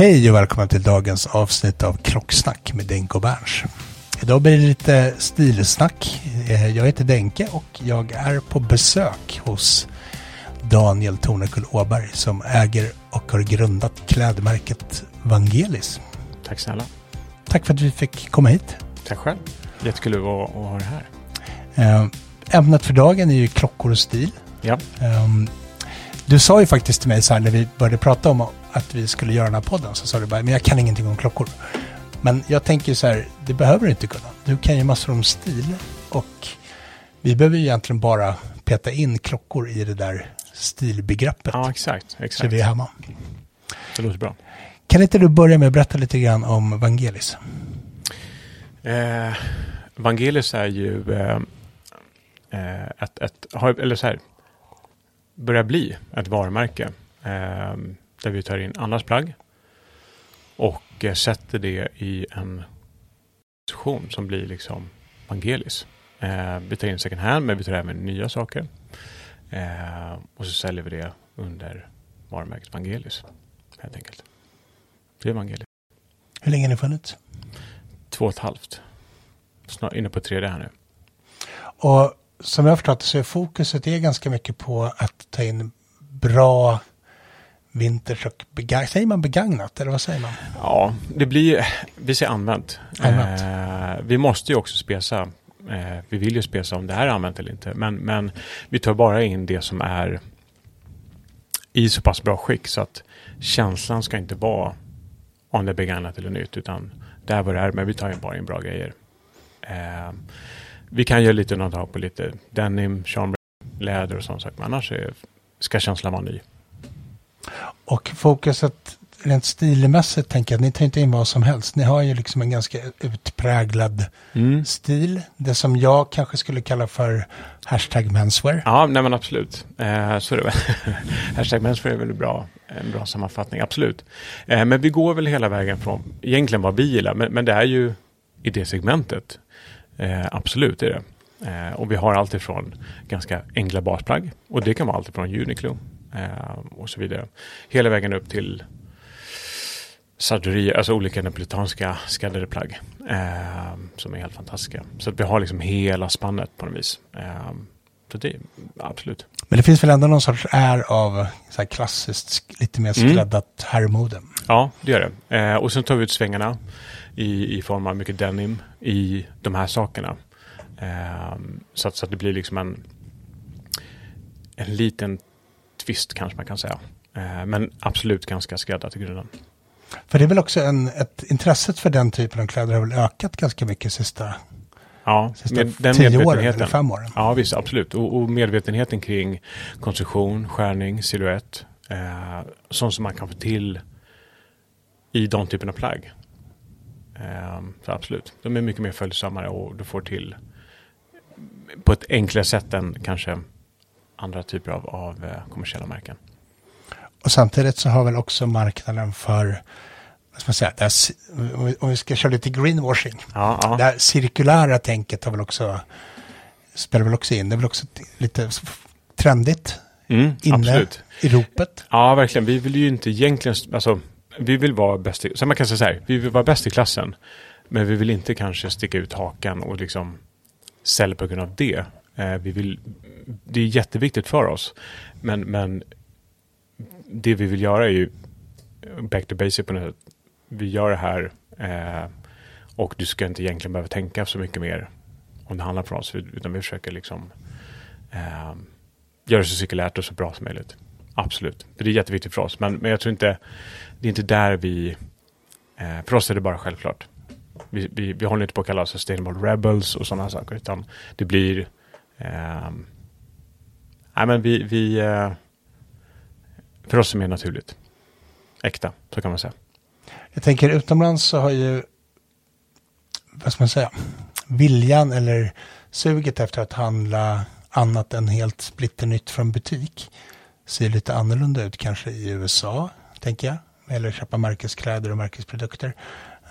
Hej och välkomna till dagens avsnitt av Klocksnack med Denke och Berns. Idag blir det lite stilsnack. Eh, Jag heter Denke och jag är på besök hos Daniel Tornekull Åberg som äger och har grundat klädmärket Vangelis. Tack snälla. Tack för att vi fick komma hit. Tack själv. Jättekul att vara att ha det här. Eh, Ämnet för dagen är ju klockor och stil. Ja, Ehm, Du sa ju faktiskt till mig så här när vi började prata om att vi skulle göra den här podden så sa du bara, men jag kan ingenting om klockor. Men jag tänker så här, det behöver du inte kunna. Du kan ju massor om stil och vi behöver ju egentligen bara peta in klockor i det där stilbegreppet. ja exakt. så exakt. vi är hemma. Det låter bra. Kan inte du börja med att berätta lite grann om Vangelis? Eh, Vangelis är ju eh, eh, ett, ett, eller så här, börjar bli ett varumärke eh, där vi tar in andras plagg och eh, sätter det i en position som blir liksom Vangelis. Eh, vi tar in second hand, men vi tar även nya saker. Eh, och så säljer vi det under varumärket Vangelis, helt enkelt. Det är Vangelis. Hur länge har ni funnits? Två och ett halvt. Snart inne på tre det här nu. Och som jag har förstått så är fokuset är ganska mycket på att ta in bra vinters och begagnat. Säger man begagnat eller vad säger man? Ja, det blir, vi säger använt. Använt. Eh, vi måste ju också spesa. Eh, vi vill ju spesa om det här är använt eller inte. Men, men vi tar bara in det som är i så pass bra skick så att känslan ska inte vara om det är begagnat eller nytt. Utan det är vad det är, men vi tar in bara in bra grejer. Eh, vi kan göra lite undantag på lite denim, chambray, läder och sånt. Men annars är, ska känslan vara ny. Och fokuset rent stilmässigt tänker jag ni tar inte in vad som helst. Ni har ju liksom en ganska utpräglad Mm. stil. Det som jag kanske skulle kalla för hashtag menswear. Ja, nej men absolut. Eh, så är det. Hashtag menswear är väl bra, en bra sammanfattning, absolut. Eh, men vi går väl hela vägen från egentligen vad vi gillar, men, men det är ju i det segmentet. Eh, absolut är det. Eh, och vi har allt ifrån ganska enkla basplagg och det kan vara allt ifrån Uniqlo eh, och så vidare. Hela vägen upp till sartorier, alltså olika napolitanska skräddade plagg eh, som är helt fantastiska. Så att vi har liksom hela spannet på något vis. Eh, så det, absolut. Men det finns väl ändå någon sorts är av så klassiskt, lite mer Mm. skräddat herrmode. Ja, det gör det. Eh, och sen tar vi ut svängarna i, i form av mycket denim i de här sakerna. Eh, så, att, så att det blir liksom en, en liten twist kanske man kan säga. Eh, men absolut ganska skräddat i grunden. För det är väl också en, ett intresset för den typen av kläder har väl ökat ganska mycket sista Ja, Sista den tio åren eller fem åren. Ja, visst, absolut. Och, och medvetenheten kring konstruktion, skärning, silhuett. Eh, sånt som man kan få till i de typen av plagg. Eh, så absolut, de är mycket mer följsammare och du får till på ett enklare sätt än kanske andra typer av, av eh, kommersiella märken. Och samtidigt så har väl också marknaden för, vad ska man säga, ci- om vi- ska köra lite greenwashing. Ja, ja. Det här cirkulära tänket har väl också, spelar väl också in. Det är väl också lite trendigt Mm, inne absolut. i ropet. Ja, verkligen. Vi vill ju inte egentligen, alltså, vi vill vara bäst i, så man kan säga så här, vi vill vara bäst i klassen. Men vi vill inte kanske sticka ut hakan och liksom sälja på grund av det. Eh, vi vill, det är jätteviktigt för oss. Men, men det vi vill göra är ju back to basic på något sätt. Vi gör det här eh, och du ska inte egentligen behöva tänka så mycket mer om det handlar för oss. Utan vi försöker liksom eh, göra det så cirkulärt och så bra som möjligt. Absolut, det är jätteviktigt för oss. Men, men jag tror inte, det är inte där vi, eh, för oss är det bara självklart. Vi, vi, vi håller inte på att kalla oss sustainable rebels och sådana saker, utan det blir, eh, nej men vi, vi eh, för oss är det mer naturligt. Äkta, så kan man säga. Jag tänker utomlands så har ju, vad ska man säga, viljan eller suget efter att handla annat än helt splitternytt från butik ser lite annorlunda ut kanske i USA, tänker jag. Eller köpa märkeskläder och märkesprodukter.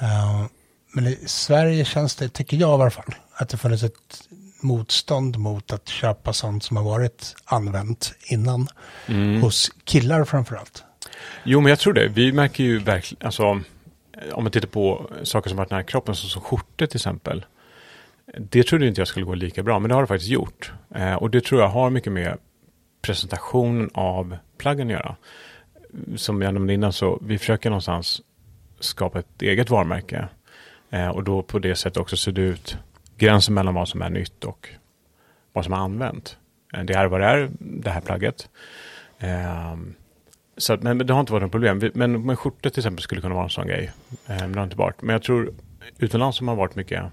Eh, men i Sverige känns det, tycker jag i alla fall, att det funnits ett motstånd mot att köpa sånt som har varit använt innan. Hos killar framförallt. Jo, men jag tror det. Vi märker ju verkligen, alltså, om man tittar på saker som varit nära kroppen, så som skjortor till exempel. Det trodde inte jag skulle gå lika bra, men det har det faktiskt gjort. Eh, och det tror jag har mycket med presentationen av plaggen att göra. Som jag nämnde innan, så vi försöker någonstans skapa ett eget varumärke. Eh, och då på det sättet också sudda ut gränsen mellan vad som är nytt och vad som är använt. Eh, det är vad det är, det här plagget. Ehm, så att, men det har inte varit något problem. Vi- Men, men skjortor till exempel skulle kunna vara en sån grej. Eh, men det har inte varit. Men jag tror utomlands som har varit mycket,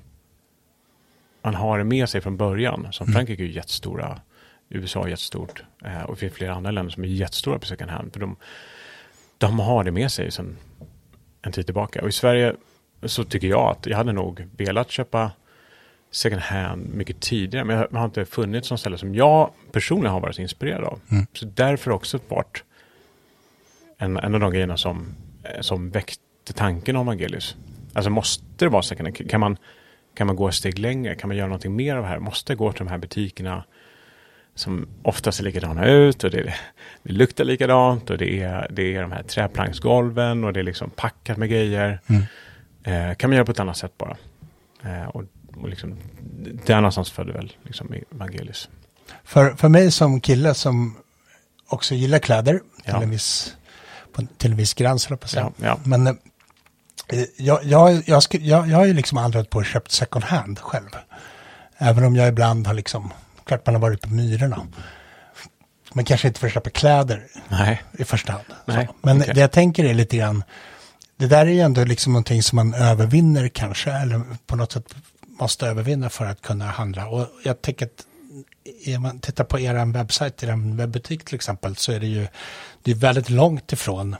man har det med sig från början. Som Frankrike är ju jättestora, USA är jättestort. Eh, och det finns flera andra länder som är jättestora på second hand. För de, de har det med sig sedan en tid tillbaka. Och i Sverige så tycker jag att jag hade nog velat köpa second hand mycket tidigare. Men jag har inte funnit ett sånt ställe som jag personligen har varit inspirerad av. Så därför också varit en, en av de grejerna som, eh, som väckte tanken om Evangelius. Alltså måste det vara second hand? Kan man, kan man gå ett steg längre? Kan man göra någonting mer av det här? Måste jag gå till de här butikerna som oftast ser likadana ut och det, det luktar likadant och det är, det är de här träplanksgolven och det är liksom packat med grejer. Eh, kan man göra på ett annat sätt bara? Eh, och, och liksom, där någonstans födde väl liksom Evangelius. För, för mig som kille som också gillar kläder till, Ja. en, viss, på, till en viss gräns, på. Ja, ja. Men eh, jag, jag, jag, jag, jag har ju liksom aldrig på köpt second hand själv. Även om jag ibland har liksom, klart man har varit på Myrorna. Men kanske inte för att köpa kläder Nej. i första hand. Nej. Men okej. det jag tänker är lite grann, det där är ju ändå liksom någonting som man övervinner kanske, eller på något sätt måste övervinna för att kunna handla. Och jag tänker att om man tittar på er webbsajt, er webbutik till exempel, så är det ju det är väldigt långt ifrån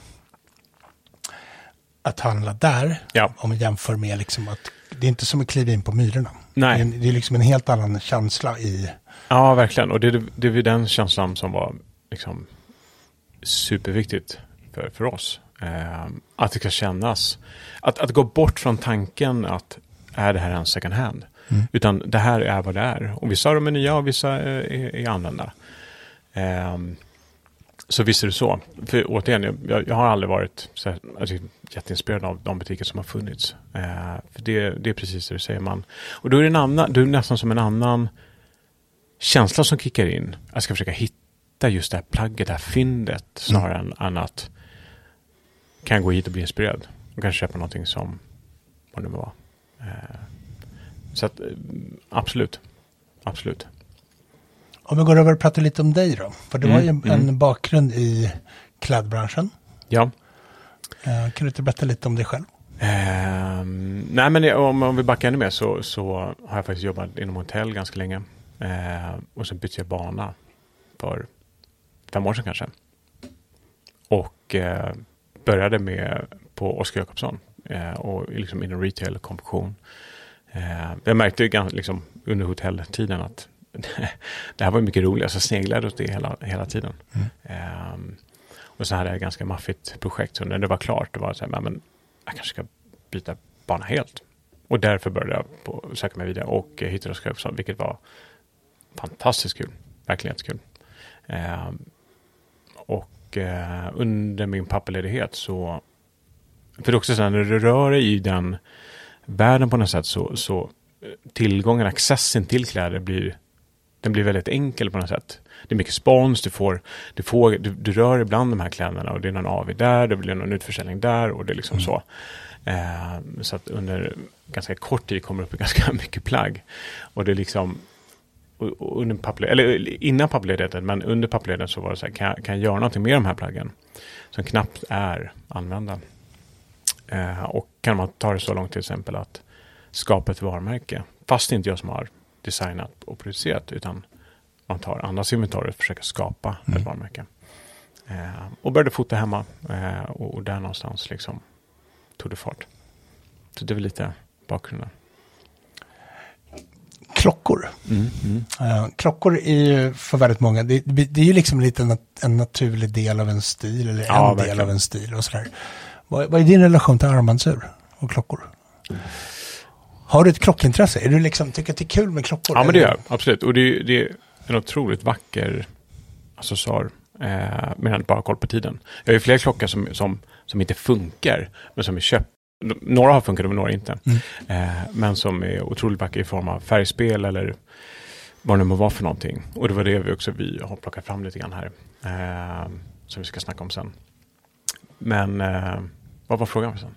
att handla där, Ja. om man jämför med liksom att det är inte som att kliva in på Myrorna. Nej. Det, är, det är liksom en helt annan känsla i, Ja, verkligen. Och det, det, det är den känslan som var liksom superviktigt för, för oss. Eh, att det ska kännas, att, att gå bort från tanken att är det här en second hand? Utan det här är vad det är. Och vissa av dem är nya och vissa är, är, är använda. Eh, så visst är det så. För återigen, jag- jag, har aldrig varit så här, alltså, jätteinspirerad av de butiker som har funnits. Eh, för det, det är precis det du säger man. Och då är det en annan, du är nästan som en annan känsla som kickar in. Jag ska försöka hitta just det här plagget, det här fyndet snarare än, än att kan jag gå hit och bli inspirerad och kanske köpa någonting som vad det nu var. Eh, så att eh, absolut, absolut. om vi går över och pratar lite om dig då. För du har ju Mm, en mm. bakgrund i klädbranschen. Ja, Eh, kan du inte berätta lite om dig själv? Ehm, nej, men om, om vi backar ännu mer så, så har jag faktiskt jobbat inom hotell ganska länge. Ehm, och så bytte jag bana för fem år sedan kanske. Och eh, började med på Oskar Jakobsson eh, och liksom inom retail och konfektion. Eh, jag märkte ju liksom, under hotelltiden att det här var mycket roligare, så sneglade åt det hela, hela tiden. Mm. Um, och så hade jag ett ganska maffigt projekt, så när det var klart, det var så här, men jag kanske ska byta bana helt. Och därför började jag på, söka mig vidare och hittade Oskar Jakobsson, vilket var fantastiskt kul. Verkligen jättekul. Um, och uh, under min pappaledighet så, för det är också så här, när du rör dig i den världen på något sätt så, så tillgången, accessen till kläder blir den blir väldigt enkel på något sätt. Det är mycket spons, du får, du, får du, du rör ibland de här kläderna och det är någon AV där, det blir någon utförsäljning där och det är liksom mm. så. Eh, så att under ganska kort tid kommer det upp ganska mycket plagg. Och det är liksom, under eller innan pappledigheten, men under pappledigheten så var det så här, kan jag, kan jag göra någonting med de här plaggen? Som knappt är använda. Eh, och kan man ta det så långt till exempel att skapa ett varumärke, fast det inte jag som har designat och producerat, utan man tar andras inventarier och försöker skapa mm. ett varumärke. Eh, och började fota hemma eh, och, och, där någonstans liksom tog det fart. Så det är väl lite bakgrunden. Klockor. Mm, mm. Uh, klockor är ju för väldigt många, det, det är ju liksom lite en, en, naturlig del av en stil, eller ja, en verkligen. del av en stil och sådär. Vad, vad är din relation till armbandsur och klockor? Mm. Har du ett klockintresse? Är du liksom, tycker att det är kul med klockor? Ja, men det gör jag. Absolut. Och det, det är en otroligt vacker accessoar. Eh, men jag bara koll på tiden. Jag har ju flera klockor som, som, som inte funkar, men som är köpt. Några har funkat och några inte. Mm. Eh, men som är otroligt vackra i form av färgspel eller vad det nu må vara för någonting. Och det var det vi också vi har plockat fram lite grann här. Eh, som vi ska snacka om sen. Men eh, vad var frågan för sen?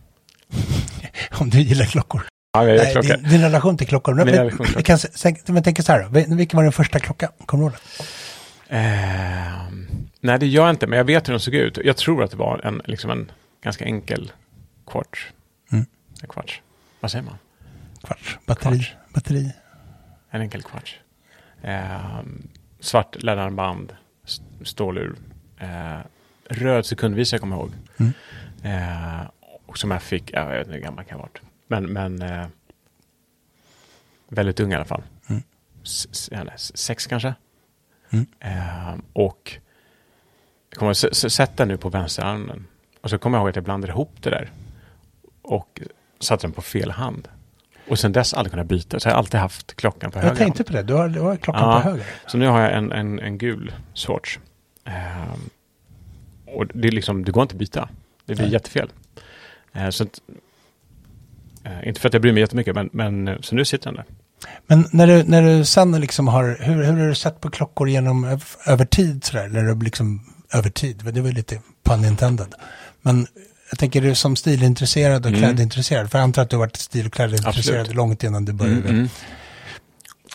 om du gillar klockor. Ja, jag Nej, din, din, relation till klockor. Men, relation vi kan, men tänk så här då. Vilken var din första klocka? Kommer du ihåg eh, Nej, det gör jag inte, men jag vet hur den såg ut. Jag tror att det var en, liksom en ganska enkel kvarts. En kvarts. Vad säger man? Kvarts. Batteri. Kvarts. Batteri. En enkel kvarts. Eh, svart läderarmband, stålur. Eh, röd sekundvisare kommer jag ihåg. Mm. Eh, och som jag fick, jag vet inte hur gammal kan jag ha varit. Men, men eh, väldigt ung i alla fall. Mm. sex kanske. Mm. Eh, och jag kommer att sätta nu på vänsterarmen. Och så kommer jag ihåg att jag blandade ihop det där. Och satte den på fel hand. Och sen dess aldrig kunnat byta. Så jag har alltid haft klockan på höger Jag tänkte på det. Du har, du har klockan ja, på höger. Så nu har jag en, en, en gul sorts. Eh, och det, är liksom, det går inte att byta. Det blir Nej. jättefel. Eh, så Eh, inte för att jag bryr mig jättemycket, men, men eh, så nu sitter den där. Men när du, när du sen liksom har, hur, hur har du sett på klockor genom, över tid sådär? Du liksom, över tid, det var lite pun intended. Men jag tänker du som stilintresserad och mm. klädintresserad, för jag antar att du har varit stil och klädintresserad Absolut. långt innan du började. Mm, mm.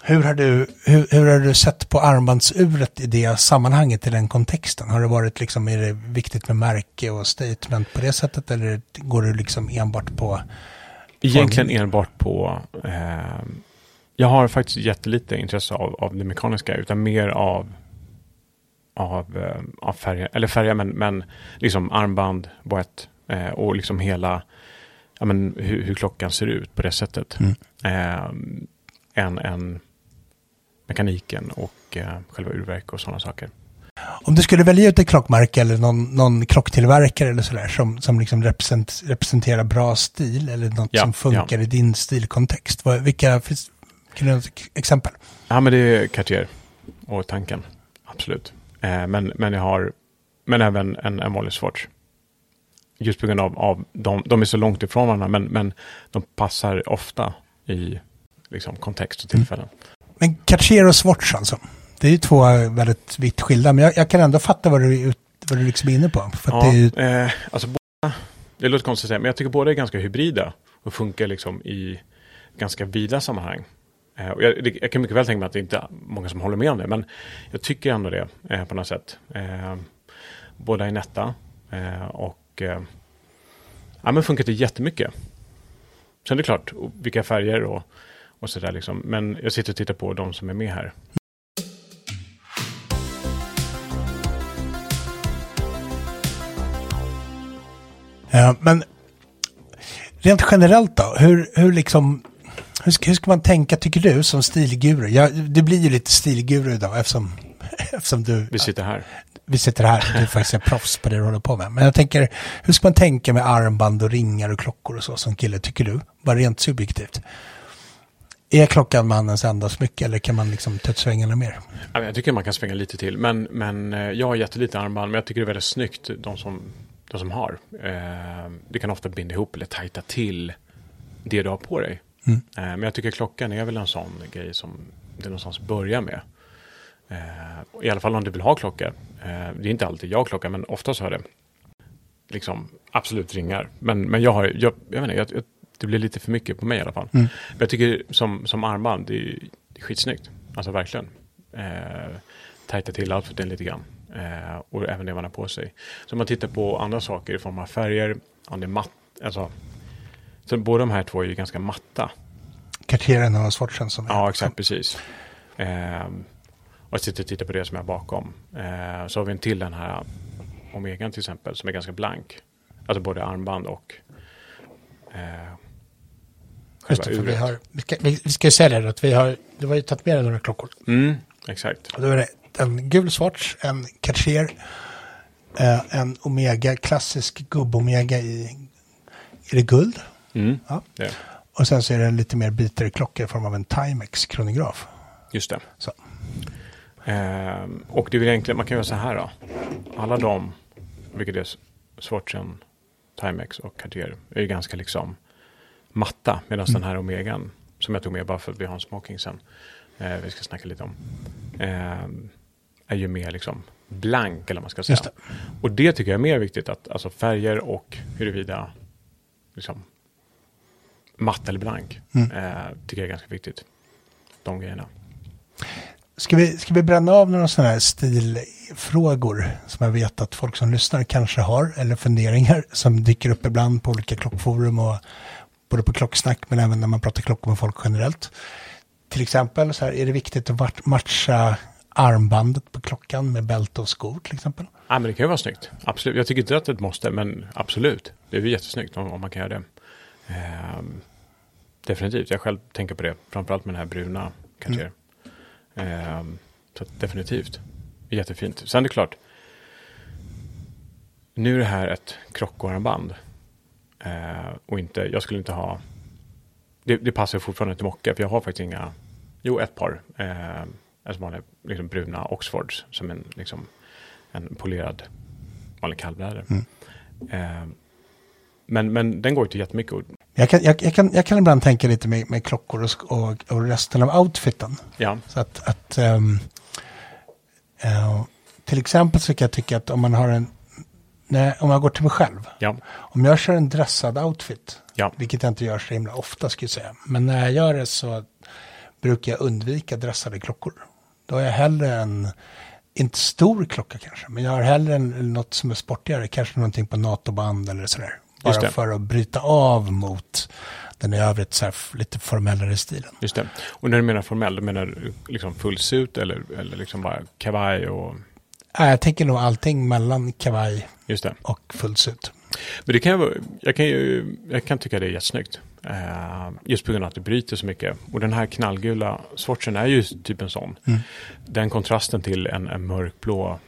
Hur har, du, hur, hur har du sett på armbandsuret i det sammanhanget, i den kontexten? Har det varit liksom, är det viktigt med märke och statement på det sättet, eller går du liksom enbart på Egentligen enbart på... Eh, jag har faktiskt jättelite intresse av, av det mekaniska, utan mer av av, eh, av färger, eller färger, men, men liksom armband, boett eh, och liksom hela, ja men hur, hur, klockan ser ut på det sättet. Mm. Eh, än, än mekaniken och eh, själva urverk och sådana saker. Om du skulle välja ut ett klockmärke eller någon, någon klocktillverkare eller sådär som, som liksom represent, representerar bra stil eller något ja, som funkar ja. i din stilkontext. Vad, vilka, finns kan du exempel? Ja, men det är Cartier och tanken, absolut. Eh, men, men jag har, men även en, en vanlig Swatch. Just på grund av, av de, de är så långt ifrån varandra, men, men de passar ofta i liksom, kontext och tillfällen. Mm. Men Cartier och Swatch alltså? Det är ju två väldigt vitt skilda, men jag, jag kan ändå fatta vad du, vad du liksom är inne på. För ja, det, är eh, alltså, båda, det låter konstigt att säga, men jag tycker båda är ganska hybrida och funkar liksom i ganska vida sammanhang. Eh, och jag, det, jag, kan mycket väl tänka mig att det inte är många som håller med om det, men jag tycker ändå det eh, på något sätt. Eh, båda är nätta eh, och eh, ja, men funkar det jättemycket. sen är det klart, vilka färger och, och sådär liksom. Men jag sitter och tittar på de som är med här. Ja, men rent generellt då, hur, hur liksom, hur ska, hur ska man tänka tycker du som stilguru? Ja, det blir ju lite stilguru idag eftersom, eftersom du... Vi sitter här. Vi sitter här, du är faktiskt är proffs på det du håller på med. Men jag tänker, hur ska man tänka med armband och ringar och klockor och så som kille, tycker du? Bara rent subjektivt. Är klockan mannens enda smycke eller kan man liksom ta ut svängarna mer? Jag tycker man kan svänga lite till. Men, men eh, jag har jättelite armband, men jag tycker det är väldigt snyggt, de som, de som har. Eh, det kan ofta binda ihop eller tajta till det du har på dig. Mm. Eh, men jag tycker klockan är väl en sån grej som det någonstans börjar med. Eh, I alla fall om du vill ha klocka. Eh, det är inte alltid jag klocka, men oftast har det liksom absolut ringar. Men, men jag har, jag, jag vet inte, jag, jag, det blir lite för mycket på mig i alla fall. Mm. Men jag tycker som, som armband, det är, det är skitsnyggt. Alltså verkligen. Eh, tajta till outfiten lite grann. Eh, och även det man har på sig. Så om man tittar på andra saker i form av färger, om det är matt, alltså. Så båda de här två är ju ganska matta. Kartieren och Swatchen som är. Ja, exakt, precis. Eh, och jag sitter och tittar på det som är bakom. Eh, så har vi en till den här Omegan till exempel, som är ganska blank. Alltså både armband och eh, Just det, för vi, har, vi, ska, vi, vi ska ju säga det att vi har, du har ju tagit med dig några klockor. Mm, exakt. Och då är det en gul Swatch, en Cartier, eh, en Omega, klassisk gubb-Omega i, är det guld? Mm, Ja. det, Och sen så är det en lite mer bitare klocka i form av en Timex kronograf. just det. Så. Eh, och det är väl egentligen, man kan göra så här då. Alla de, vilket är Swatchen, Timex och Cartier, är ju ganska liksom matta. Medan den här Omegan, som jag tog med bara för att vi har en smoking sen, eh, vi ska snacka lite om, eh, är ju mer liksom blank eller vad man ska säga. Det. Och det tycker jag är mer viktigt, att alltså färger och huruvida liksom matt eller blank, Mm. eh, tycker jag är ganska viktigt. De grejerna. Ska vi, ska vi bränna av några sådana här stilfrågor som jag vet att folk som lyssnar kanske har, eller funderingar som dyker upp ibland på olika klockforum och både på klocksnack men även när man pratar klockor med folk generellt. Till exempel så här, är det viktigt att matcha armbandet på klockan med bälte och skor till exempel? Ja, men det kan ju vara snyggt. Absolut. Jag tycker inte att det är ett måste, men absolut. Det är ju jättesnyggt om, om man kan göra det. Ehm, definitivt. Jag själv tänker på det, framförallt med den här bruna Cartier. Mm så att definitivt. Jättefint. Sen är det klart, nu är det här ett krockarmband. Ehm, och inte, jag skulle inte ha, det, det passar fortfarande till mocka, för jag har faktiskt inga, jo ett par, eh, alltså vanliga liksom bruna Oxfords, som en, liksom, en polerad vanlig kallbräde. Eh, men, men den går ju till jättemycket. Och, Jag kan, jag, jag kan, jag kan ibland tänka lite med, med klockor och, och, och resten av outfiten. ja, Så att, att ehm, eh, till exempel så kan jag tycka att om man har en, nej, om jag går till mig själv, ja, om jag kör en dressad outfit, ja, vilket jag inte gör så himla ofta skulle jag säga, men när jag gör det så brukar jag undvika dressade klockor. Då har jag hellre en, inte stor klocka kanske, men jag har hellre en, något som är sportigare, kanske någonting på NATO-band eller sådär. Bara för att bryta av mot den i övrigt så här lite formellare stilen. just det. Och när du menar formell, du menar du liksom full suit eller, eller liksom bara kavaj och, Nej, jag tänker nog allting mellan kavaj och fullsuit. Men det kan jag, jag kan ju, jag kan tycka det är jättesnyggt. Eh, just på grund av att det bryter så mycket. Och den här knallgula swatchen är ju typ en sån. Den kontrasten till en, en mörkblå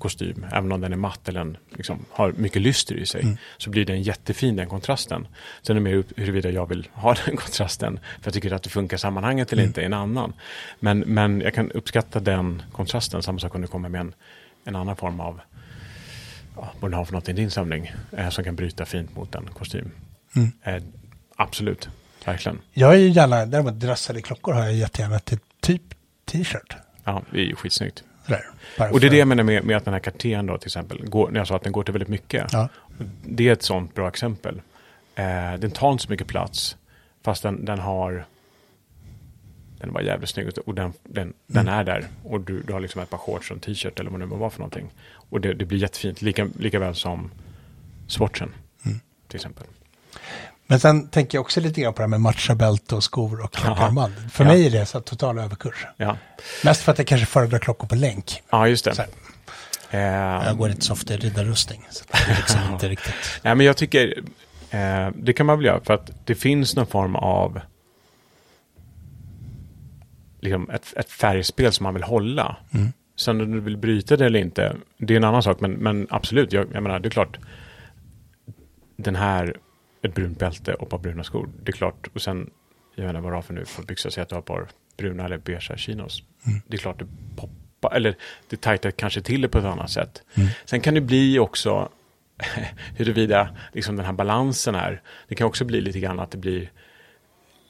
kostym, även om den är matt eller en, liksom, har mycket lyster i sig, så blir den jättefin den kontrasten. Sen är det mer upp- huruvida jag vill ha den kontrasten, för jag tycker att det funkar i sammanhanget eller inte, är en annan. Men, men jag kan uppskatta den kontrasten, samma sak om det kommer med en, en annan form av ja, vad den har för något i din samling eh, som kan bryta fint mot en kostym. Mm. Eh, absolut, verkligen. Jag är ju gärna, däremot dressade klockor har jag jättegärna till typ t-shirt. Ja, det är ju skitsnyggt. Bara Och det är det jag menar med, med att den här Cartiern då till exempel, går, när jag sa att den går till väldigt mycket. Ja. Det är ett sånt bra exempel. Eh, den tar inte så mycket plats, fast den, den har den var jävligt snygg och den, den, den Mm. är där. Och du, du har liksom ett par shorts och en t-shirt eller vad det nu var för någonting. Och det, det blir jättefint, lika, lika väl som Swatchen Mm. till exempel. Men sen tänker jag också lite grann på det här med matcha bälte och skor och klockarmband. För Ja. mig är det så total överkurs. Ja, Mest för att jag kanske föredrar klockor på länk. ja just det. Eh, jag går inte så ofta i riddarrustning. Så det är liksom inte riktigt. Nej, men jag tycker eh, det kan man väl göra för att det finns någon form av liksom ett, ett färgspel som man vill hålla. Sen om du vill bryta det eller inte, det är en annan sak. Men, men absolut, jag, jag menar, det är klart. Den här, ett brunt bälte och ett par bruna skor. Det är klart. Och sen, jag vet inte vad du har för nu för byxor. Säg att du har ett par bruna eller beigea chinos. Det är klart det poppar, eller det tajtar kanske till det på ett annat sätt. Sen kan det bli också huruvida liksom den här balansen är. Det kan också bli lite grann att det blir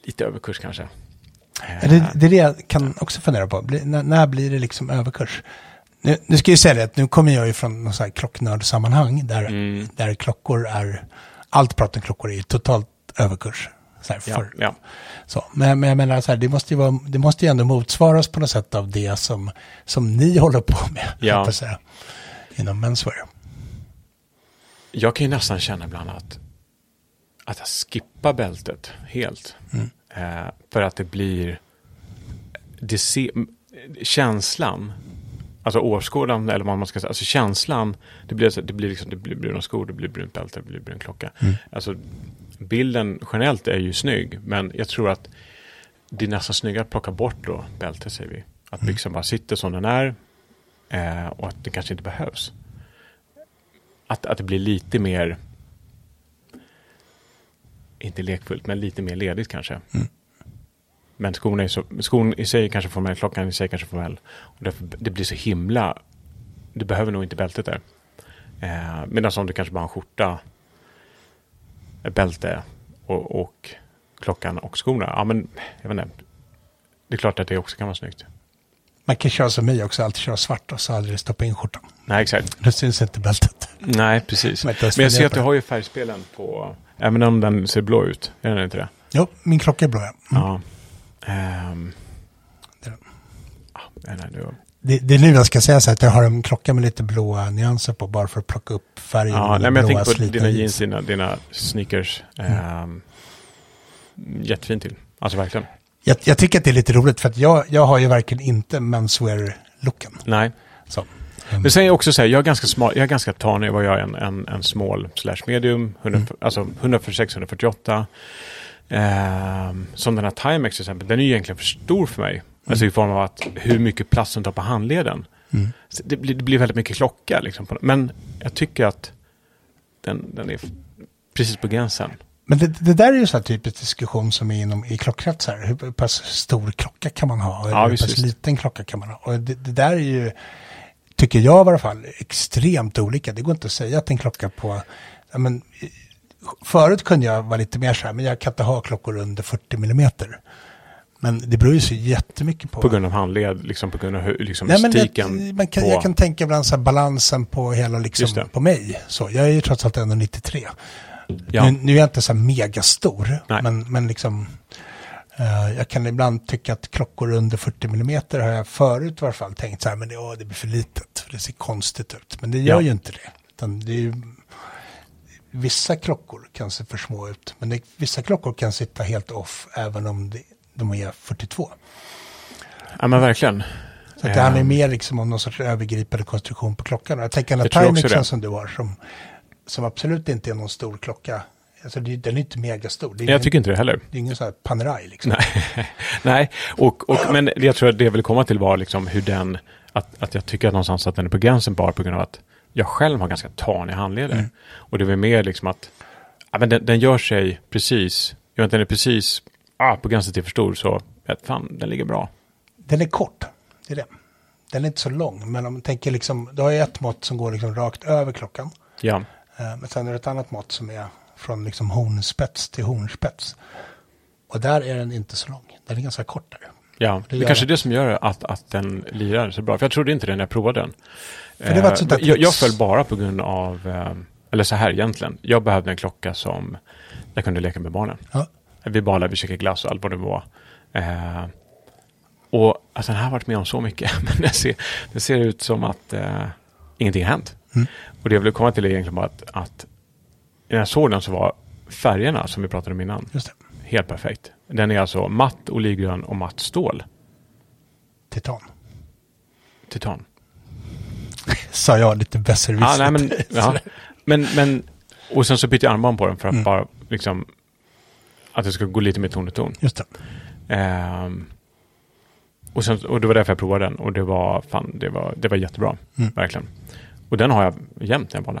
lite överkurs kanske. Det, det är det jag kan också fundera på. Blir, när, när blir det liksom överkurs? Nu, nu ska jag säga det att nu kommer jag ju från någon sån här klocknördsammanhang där, Mm. där klockor är, allt prat om klockor är ju totalt överkurs. Så här, Ja, ja. Så, men, men jag menar så här, det måste, ju vara, det måste ju ändå motsvaras på något sätt av det som, som ni håller på med, Ja. jag, inom menswear. Jag kan ju nästan känna ibland att, att jag skippar bältet helt. Eh, för att det blir det se, känslan, alltså åskådan eller vad man ska säga, alltså känslan, det blir, det blir, liksom, det blir bruna skor, det blir brunt bälte, det blir brun klocka. Alltså bilden generellt är ju snygg, men jag tror att det är nästan snyggare att plocka bort då bältet, säger vi. Att byxan bara sitter som den är eh, och att det kanske inte behövs att, att det blir lite mer, inte lekfullt, men lite mer ledigt kanske. Men skon, är så, skon i sig är kanske formell, klockan i sig kanske formell. Och därför, det blir så himla, du behöver nog inte bältet där. Eh, Medan om du kanske bara har en skjorta, ett bälte och, och klockan och skorna. Ja men, jag vet inte. Det är klart att det också kan vara snyggt. Man kan köra som mig också, alltid köra svart och så aldrig stoppa in skjortan. Nej, exakt. Då syns inte bältet. Nej, precis. Men Men inte ens jag ser att du har ju färgspelen på, även om den ser blå ut. Är den inte det? Jo, min klocka är blå. ja. Mm. Ja. Ehm. Det nej, det är nu jag ska säga så att jag har en klocka med lite blåa nyanser på bara för att plocka upp färgen. ja, nej, men jag tänker på dina jeans, dina, dina sneakers. Ehm, jättefint till. Alltså verkligen. Jag, jag tycker att det är lite roligt för att jag, jag har ju verkligen inte menswear-looken. Nej. Så. Men sen är jag också så här, jag är ganska smal, jag är ganska tanig vad jag är en, en, en small slash medium, 100, alltså 146, 148. Ehm, som den här Timex till exempel, den är ju egentligen för stor för mig. Alltså i form av att hur mycket plats den tar på handleden. Så det, blir, det blir väldigt mycket klocka liksom. Men jag tycker att den, den är precis på gränsen. Men det, det där är ju så här typisk diskussion som är inom i klockkretsar. Hur pass stor klocka kan man ha? Ja, hur pass liten klocka kan man ha? Och det, det där är ju, tycker jag i alla fall, extremt olika. Det går inte att säga att en klocka på, men, förut kunde jag vara lite mer så här, men jag kan inte ha klockor under 40 millimeter. Men det beror ju så jättemycket på. På grund av handled, liksom på grund av hur, liksom Nej, men det, man kan, på, Jag kan tänka ibland så här balansen på hela liksom, på mig. Så, jag är ju trots allt 1,93. Ja. Nu, nu är jag inte så här megastor, Nej. men, men liksom eh, jag kan ibland tycka att klockor under 40 millimeter har jag förut i alla fall tänkt så här, men det, åh, det blir för litet, för det ser konstigt ut. Men det gör Ja. ju inte det. Det är ju, vissa klockor kan se för små ut, men det, vissa klockor kan sitta helt off även om det, de är 42. Ja men verkligen. Så det handlar Ehm. mer liksom om någon sorts övergripande konstruktion på klockan. Jag tänker den här Timexen som du har, som, som absolut inte är någon stor klocka. Alltså det, den är inte megastor. Det är Jag ingen, tycker inte det heller. det är ingen sån här Panerai liksom. Nej, Nej. Och, och, men jag tror att det jag ville komma till var liksom hur den, att, att jag tycker att någonstans att den är på gränsen bara på grund av att jag själv har ganska taniga handleder. Mm. Och det är väl mer liksom att, ja, men den, den gör sig precis, jag vet inte, den är precis ah, på gränsen till för stor så, ja, fan, den ligger bra. Den är kort, det är det. Den är inte så lång, men om man tänker liksom, du har ju ett mått som går liksom rakt över klockan. Ja, Eh, Men sen är det ett annat mått som är från liksom hornspets till hornspets. Och där är den inte så lång, den är ganska kort där. Ja. Det det kanske är det. som gör att, att den lirar så bra. För jag trodde inte det när jag provade den. För det var ett Eh, sånt där jag, jag föll bara på grund av, eh, eller så här egentligen, jag behövde en klocka som jag kunde leka med barnen. Ja. Vi badade, vi käkade glass och allt vad det var. Eh, och alltså, den här har varit med om så mycket. Men det ser, det ser ut som att eh, ingenting har hänt. Mm. Och det jag ville komma till är egentligen bara att, att när jag såg den så var färgerna som vi pratade om innan. Just det. Helt perfekt. Den är alltså matt olivgrön och matt stål. Titan. Titan. Sa jag lite Ja, besserwissrigt. nej, men, ja. men, men, och sen så bytte jag armband på den för att Mm. bara liksom att det ska gå lite mer ton i ton. Just det. Ehm, och, sen, och det var därför jag provade den och det var, fan, det var, det var jättebra. Mm. Verkligen. Och den har jag jämt när jag.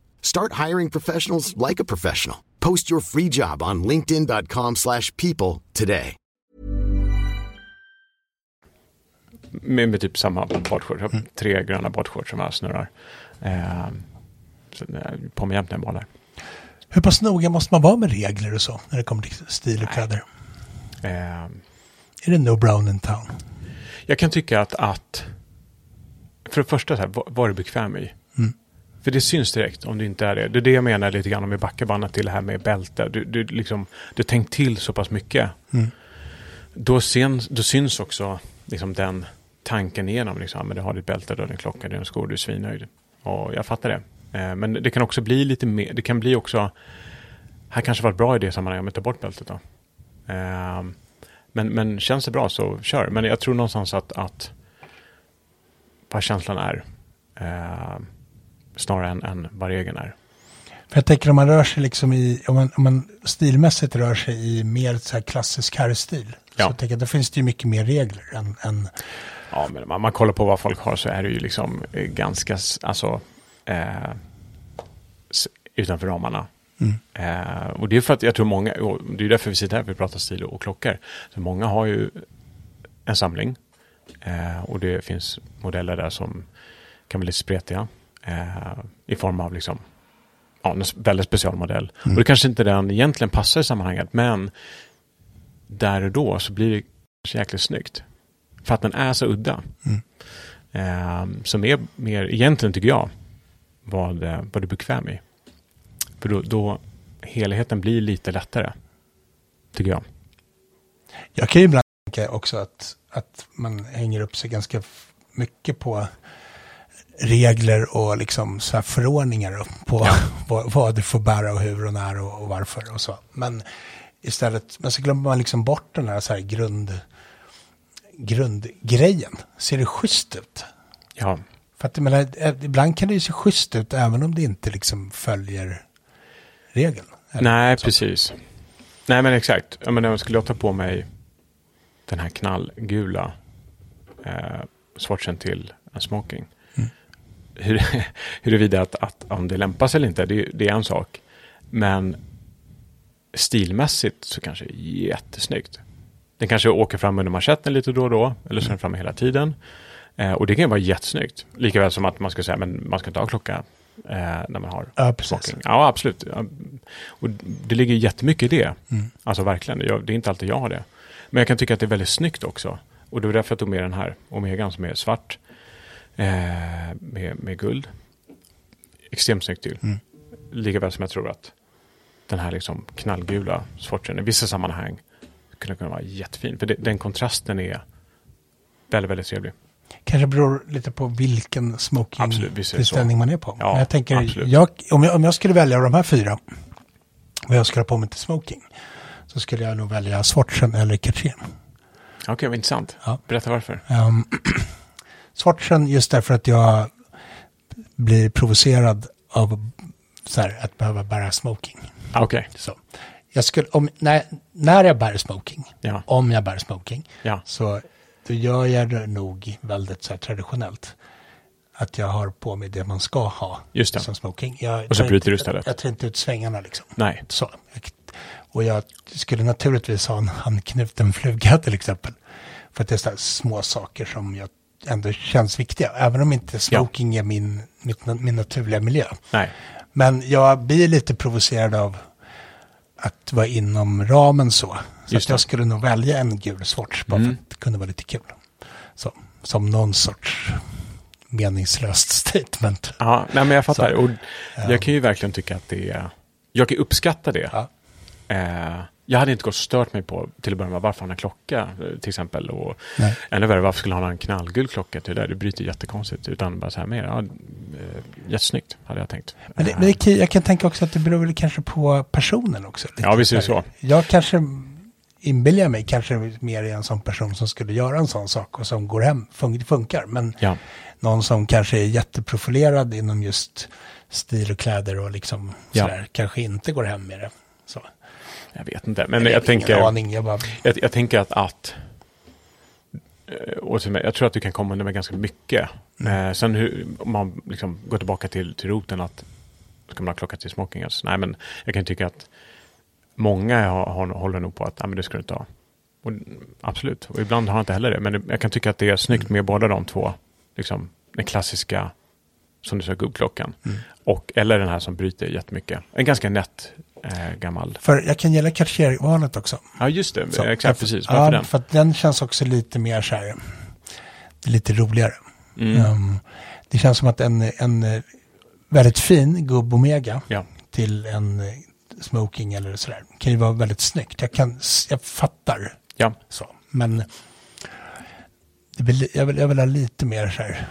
Start hiring professionals like a professional. Post your free job on linkedin.com/people slash people today. Med, med typ samma badshorts. Har tre gröna badshorts som jag snurrar. Ehm, eh, på mig jämt när jag badar. Hur pass noga måste man vara med regler och så när det kommer till stil och kläder? Ehm, Är det no brown in town? Jag kan tycka att, att för det första, så här, vad, vad är du bekväm i? För det syns direkt om du inte är det. Det är det jag menar lite grann om i backabandet till det här med bälte. Du, du, liksom, du tänkt till så pass mycket. Mm. Då, syns, då syns också liksom, den tanken igenom. Liksom, men du har ditt bälte, du har din klocka, du har en skor, du är svinnöjd. Och jag fattar det. Eh, men det kan också bli lite mer, det kan bli också, här kanske var bra i det sammanhanget jag tar bort bältet då. Eh, men, men känns det bra så kör. Men jag tror någonstans att, att vad känslan är. Eh, snarare än, än vad regeln är. För jag tänker om man rör sig liksom i, om man, om man stilmässigt rör sig i mer så här klassisk herrstil. Ja. Så jag tänker att då finns det ju mycket mer regler än, än Ja, men om man kollar på vad folk har så är det ju liksom eh, ganska, alltså, eh, utanför ramarna. Mm. Eh, och det är för att jag tror många, det är därför vi sitter här för att prata stil och klockor. Så många har ju en samling eh, och det finns modeller där som kan bli lite spretiga eh, i form av liksom ja, en s- väldigt specialmodell. Och det kanske inte den egentligen passar i sammanhanget, men där och då så blir det kanske jäkligt snyggt. För att den är så udda. Mm. Eh, som är mer, egentligen tycker jag, vad, eh, vad du är bekväm i. För då, då helheten blir lite lättare. Tycker jag. Jag kan ju ibland tänka också att, att man hänger upp sig ganska mycket på regler och liksom så här förordningar på vad, vad du får bära och hur och när och, och varför och så. Men istället, men så glömmer man liksom bort den här, så här grund, grundgrejen. Ser det schysst ut? Ja, För att menar, eh, ibland kan det ju se schysst ut även om det inte liksom följer regeln. Nej så. precis. Nej men exakt. Jag menar, skulle jag ta på mig den här knallgula eh, swatchen till en smoking. Hur, huruvida att, att om det lämpas eller inte, det, det är en sak. Men stilmässigt så kanske det är jättesnyggt. Den kanske åker fram under manschetten lite då och då, eller så är den framme hela tiden. Eh, och det kan ju vara jättesnyggt. Likaväl som att man ska säga, men man ska inte ha klocka eh, när man har Ja, smoking. Ja, absolut. Ja, Och det ligger jättemycket i det. Mm. Alltså verkligen, jag, det är inte alltid jag har det. Men jag kan tycka att det är väldigt snyggt också. Och det är därför jag tog med den här Omegan som är svart med, med guld. Extremt snyggt till. Mm. Likaväl som jag tror att den här liksom knallgula swatchen i vissa sammanhang skulle kunna vara jättefin. För det, den kontrasten är väldigt, väldigt trevlig. Kanske beror lite på vilken smoking-tillställning man är på. Ja, Men jag tänker, jag, om, jag, om jag skulle välja de här fyra, vad jag skulle ha på mig till smoking, så skulle jag nog välja Swatchen eller Cartier. Okej, vad intressant. Ja. Berätta varför. Um, Swatchen just därför att jag blir provocerad av så här, att behöva bära smoking. Ah, Okej. Så. Jag skulle, om, när, när jag bär smoking, Ja. om jag bär smoking, Ja. så då gör jag det nog väldigt så här traditionellt. Att jag har på mig det man ska ha Just det. som smoking. Jag Och så bryter du istället. Jag, jag tar inte ut svängarna liksom. Nej. Så. Och jag skulle naturligtvis ha en handknuten fluga till exempel. För att det är så här små saker som jag ändå känns viktiga. Även om inte smoking är min, mitt, min naturliga miljö. Nej. Men jag blir lite provocerad av att vara inom ramen så. Så jag skulle nog välja en gul swatch bara Mm. för att det kunde vara lite kul. Så, som någon sorts meningslöst statement. Ja, nej, men jag fattar. Så, och jag kan ju verkligen tycka att det är... Jag kan uppskatta det. Ja. Eh, jag hade inte gått och stört mig på till att börja med varför han har klocka eh, till exempel. Och Nej. ännu värre, varför skulle han ha en knallgul klocka till det där? Det bryter jättekonstigt. Utan bara så här mer, ja, eh, jättesnyggt hade jag tänkt. Men, det, men det, jag kan tänka också att det beror väl kanske på personen också. lite. Ja, visst är det så. Jag kanske inbillar mig kanske mer är en sån person som skulle göra en sån sak och som går hem, fun- funkar. Men Ja, någon som kanske är jätteprofilerad inom just stil och kläder och liksom Ja. sådär, kanske inte går hem med det. Så. Jag vet inte. Men jag ingen tänker... aning, jag bara, Jag, jag tänker att, att eh, och jag tror att du kan komma undan med ganska mycket. Mm. Eh, sen hur, om man liksom går tillbaka till, till roten att ska man ha klocka till smoking? Alltså, nej, men jag kan tycka att många har, har, håller nog på att nej, men det ska du inte ha. Och, absolut, och ibland har jag inte heller det. Men jag kan tycka att det är snyggt med båda de två. Liksom, den klassiska, som du sa, gubbklockan. Mm. Och, eller den här som bryter jättemycket. En ganska nätt eh, gammal. för jag kan gilla Cartier-valet också. Ja, just det. Så, Exakt, precis. Ja, Varför den? för att den känns också lite mer så här, lite roligare. Mm. Um, det känns som att en, en väldigt fin gubb Omega Ja. till en smoking eller sådär kan ju vara väldigt snyggt. Jag, kan, jag fattar Ja. så, men det li- jag, vill, jag vill ha lite mer så här,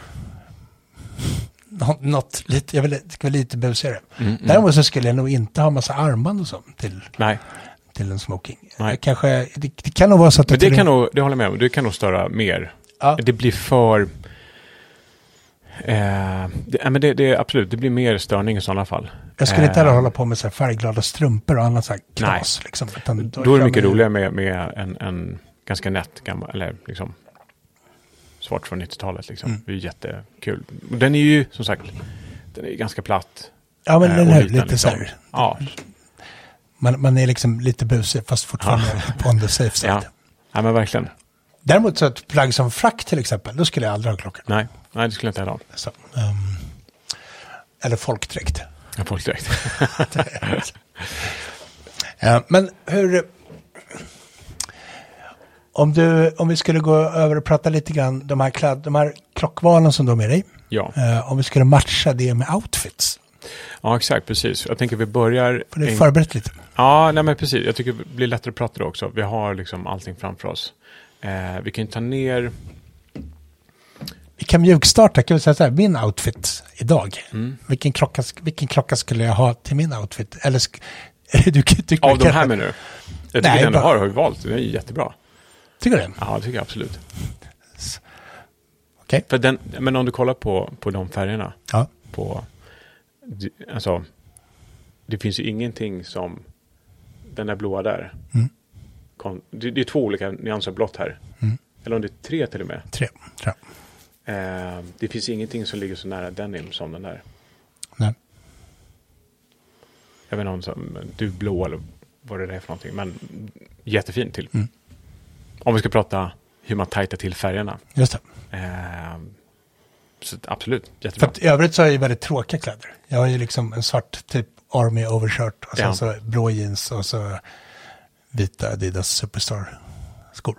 nå- något, lite, jag vill, det vara lite busigare. Mm, Däremot så skulle jag nog inte ha massa armband och så till, Nej, till en smoking. Nej. Jag kanske, det, det kan nog vara så att men det kan nog, det håller jag med om, det kan nog störa mer. Ja. Det blir för... Eh, det, men det, det, absolut, det blir mer störning i sådana fall. Jag skulle inte Eh, heller hålla på med så här färgglada strumpor och annat så här knas. Liksom, utan Då är det mycket roligare med, med en, en ganska nätt gammal, eller liksom svart från 90-talet. Liksom. Mm. Det är jättekul. Den är ju, som sagt, den är ju ganska platt. Ja, men eh, den är lite så liksom. här. Ja, Man, man är liksom lite busig fast fortfarande på on the safe side. ja. ja, men verkligen. Däremot så ett plagg som frack till exempel, då skulle jag aldrig ha klockan. Nej, nej det skulle jag inte heller ha. Så, ehm, eller folkdräkt. Direkt. Eh, men hur... Om, du, om vi skulle gå över och prata lite grann, de här, kläd, de här klockvalen som du har med dig. ja. eh, om vi skulle matcha det med outfits. ja, exakt, precis. Jag tänker vi börjar... För det är förberett lite. Ja, nej men precis. Jag tycker det blir lättare att prata då också. Vi har liksom allting framför oss. Eh, vi kan ju ta ner... Vi kan mjukstarta, kan vi säga så här, min outfit idag. Mm. Vilken, klocka, vilken klocka skulle jag ha till min outfit? Eller sk- du, tycker Av de här menar du? Jag tycker Nej, den du har har valt. Det är jättebra. Tycker du det? Ja, det tycker jag absolut. Okej. För den, men om du kollar på, på de färgerna. Ja. På, alltså, det finns ju ingenting som den där blåa där. Mm. Kon, det, det är två olika nyanser blått här. Mm. Eller om det är tre till och med. Tre, jag. Eh, det finns ingenting som ligger så nära denim som den där. Nej. Jag vet inte om som du blå eller vad det är för någonting. Men jättefint till. Mm. Om vi ska prata hur man tajtar till färgerna. Just det. Eh, så absolut, För jättebra. att i övrigt så har jag ju väldigt tråkiga kläder. Jag har ju liksom en svart typ Army overshirt och sen Ja. så blå jeans och så vita Adidas Superstar-skor.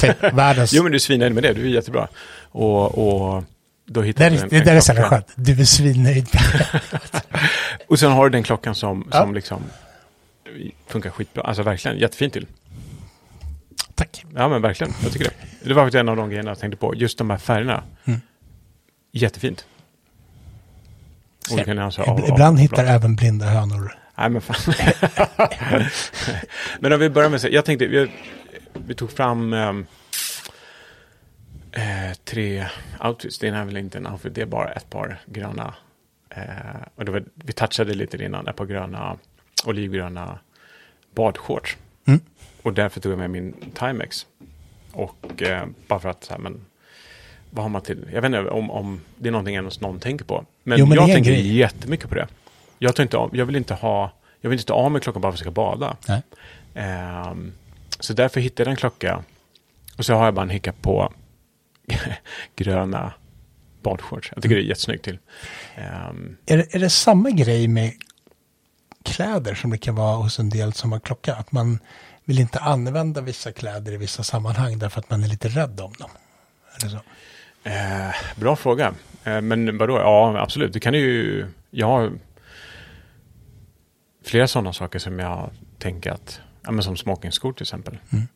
typ världens... Mm. Jo men du är svinnöjd med det, du är jättebra. Och, och då hittar du en, det en där är så skönt. Du är svinnöjd. Och sen har du den klockan som, Ja. som liksom funkar skitbra. Alltså verkligen, jättefint till. Tack. Ja men verkligen, jag tycker det. Det var faktiskt en av de grejerna jag tänkte på. Just de här färgerna. Mm. Jättefint. Olika nyanser av- Ibland av hittar även blinda hönor. Nej men fan. men om vi börjar med, så- jag tänkte, vi, vi tog fram eh, tre outfits. Det är väl inte en outfit, det är bara ett par gröna. Eh, och var, vi touchade lite innan, ett par gröna, olivgröna badshorts. Mm. Och därför tog jag med min Timex. Och eh, bara för att, så här, men vad har man till? Jag vet inte om, om det är någonting ens någon tänker på. Men, Jo, men jag tänker grej. jättemycket på det. Jag, tar inte av, jag vill inte ha, jag vill inte ta av mig klockan bara för att jag ska bada. Nej. Ehm, så därför hittade jag en klocka. Och så har jag bara en hicka på gröna badshorts. Jag tycker det är jättesnyggt till. Ehm, Är, det- är det samma grej med kläder som det kan vara hos en del som har klocka? Att man vill inte använda vissa kläder i vissa sammanhang därför att man är lite rädd om dem? Eller så? Eh, bra fråga. Eh, men vadå? Ja, absolut. Det kan ju... Jag har flera sådana saker som jag tänker att... Ja, men som smokingskor till exempel. Mm.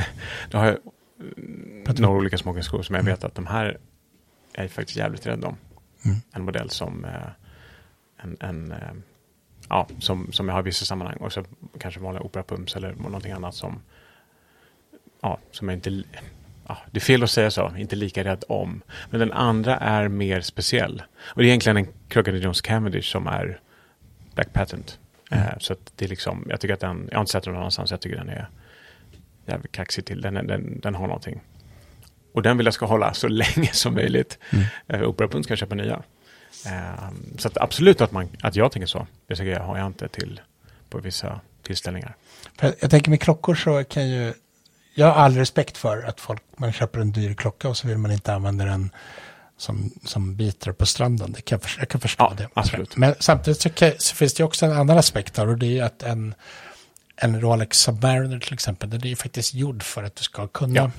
Då har jag mm, några olika smokingskor som jag vet att de här är jag faktiskt jävligt rädd om. Mm. En modell som... Eh, en, en, eh, ja, som, som jag har i vissa sammanhang. Och så kanske vanliga operapumps eller någonting annat som... Ja, som jag inte... Ja, det är fel att säga så, inte lika rädd om. Men den andra är mer speciell. Och det är egentligen en Crooked Jones Cavendish som är Black Patent. Eh, så att det är liksom, jag tycker att den, jag har inte sett den någon annanstans, jag tycker den är jävligt kaxig till. Den, den, den har någonting. Och den vill jag ska hålla så länge som möjligt. Mm. Eh, ska jag köpa nya. Eh, så att absolut att, man, att jag tänker så. Det tycker jag har jag inte till på vissa tillställningar. För jag, tänker med klockor så kan ju... Jag har all respekt för att folk, man köper en dyr klocka och så vill man inte använda den som, som biter på stranden. Det kan, jag kan förstå Ja, det. absolut. Men samtidigt så, kan, så finns det också en annan aspekt där och det är att en, en Rolex Submariner till exempel, den är ju faktiskt gjord för att du ska kunna Ja.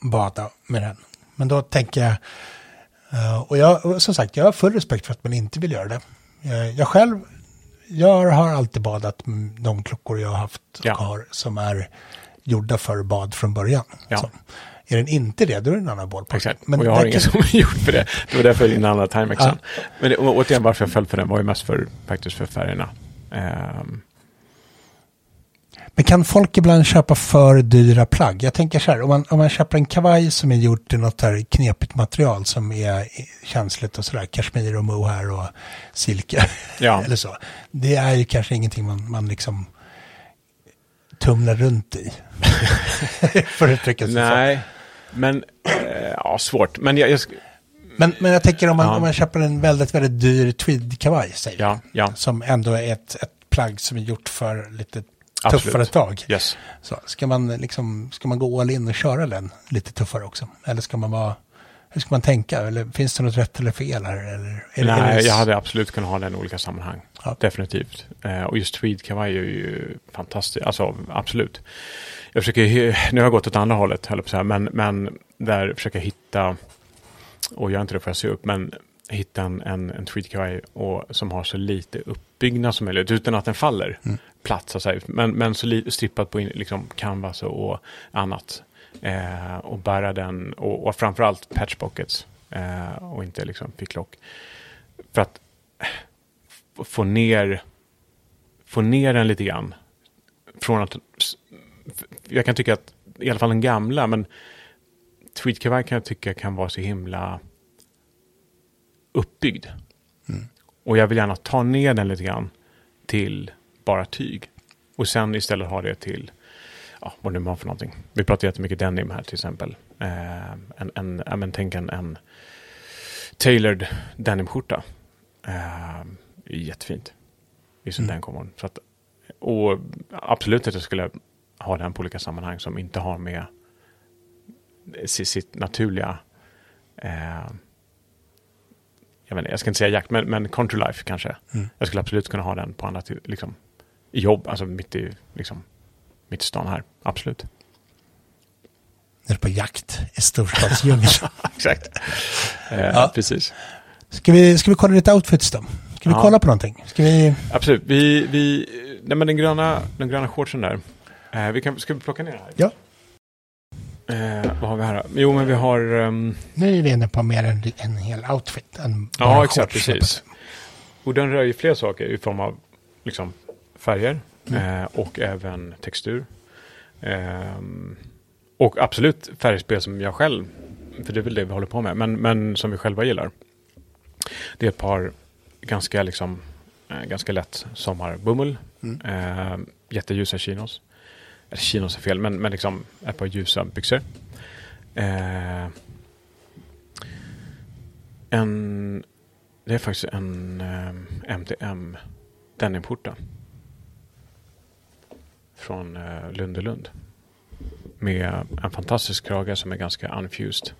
bada med den. Men då tänker jag, och jag, som sagt, jag har full respekt för att man inte vill göra det. Jag, jag själv, jag har alltid badat de klockor jag har haft och Ja. har som är gjorda för bad från början. Ja. Så. Är den inte det, då är det en annan ballpark. Exakt, Men och jag har ingen som har gjort för det. Det var därför gillade andra Timexen. Men det, återigen, varför jag föll för den var ju mest för, faktiskt för färgerna. Ehm, Men kan folk ibland köpa för dyra plagg? Jag tänker så här, om man, om man köper en kavaj som är gjort i något här knepigt material som är känsligt och sådär, kashmir och mohair och silke Ja. eller så. Det är ju kanske ingenting man, man liksom tumlar runt i. för att uttrycka sig så. nej, men eh, ja, svårt. Men jag, jag Men, men jag tänker om man, Ja. om man köper en väldigt, väldigt dyr tweed-kavaj, säger ja, ja, som ändå är ett, ett plagg som är gjort för lite Absolut. tuffare tag. yes. Så, ska, man liksom, ska man gå all in och köra den lite tuffare också? Eller ska man vara, hur ska man tänka? Eller finns det något rätt eller fel här? Eller, är Nej, det- jag hade absolut kunnat ha den i olika sammanhang. Ja. Definitivt. Eh, och just tweedkavaj är ju fantastiskt. Alltså, absolut. Jag försöker, nu har jag gått åt andra hållet, höll på att säga, men, men där försöker jag hitta, och gör inte det får jag se upp, men hitta en, en, en tweedkavaj och, som har så lite uppbyggnad som möjligt, utan att den faller platt, så att säga. Men, men så strippat på in, liksom canvas och, och annat. Eh, och bära den, och, och framförallt patch pockets, eh, och inte liksom picklock. För att f- få ner, få ner den lite grann. Från att, jag kan tycka att, i alla fall den gamla, men tweedkavaj kan jag tycka kan vara så himla uppbyggd. Och jag vill gärna ta ner den lite grann till bara tyg. Och sen istället ha det till, ja, vad nu var för någonting. Vi pratar jättemycket denim här till exempel. Eh, en, en, ja, men tänk en, en tailored denimskjorta. Eh, jättefint. Just Mm. den kombon. Så att, och absolut att jag skulle ha den på olika sammanhang som inte har med sitt, naturliga eh, jag, vet inte, jag ska inte säga jakt, men, men country life kanske. Mm. Jag skulle absolut kunna ha den på andra liksom, i jobb, alltså mitt i, liksom, mitt i stan här. Absolut. Är på jakt i storstadsdjungeln. Exakt. Eh, Ja. Precis. ska, vi, ska vi kolla lite outfits då? Ska vi Ja. kolla på någonting? Ska vi... Absolut. Vi, vi, nej men den gröna, den gröna shortsen där. Eh, vi kan, ska vi plocka ner det här? Ja. Eh, vad har vi här? då? Jo, men vi har... ehm, Nu är vi inne på mer en, en hel outfit än Ja, exakt, precis. Och den rör ju fler saker i form av liksom, färger Mm. eh, och även textur. Ehm, och absolut färgspel som jag själv, för det är väl det vi håller på med, men, men som vi själva gillar. Det är ett par ganska, liksom, eh, ganska lätt sommarbomull. Mm. Eh, jätteljusa chinos. Eller chinos är fel, men, men liksom ett par ljusa byxor. Eh, en, det är faktiskt en eh, MTM denimskjorta. Från eh, Lundelund. Med en fantastisk krage som är ganska unfused.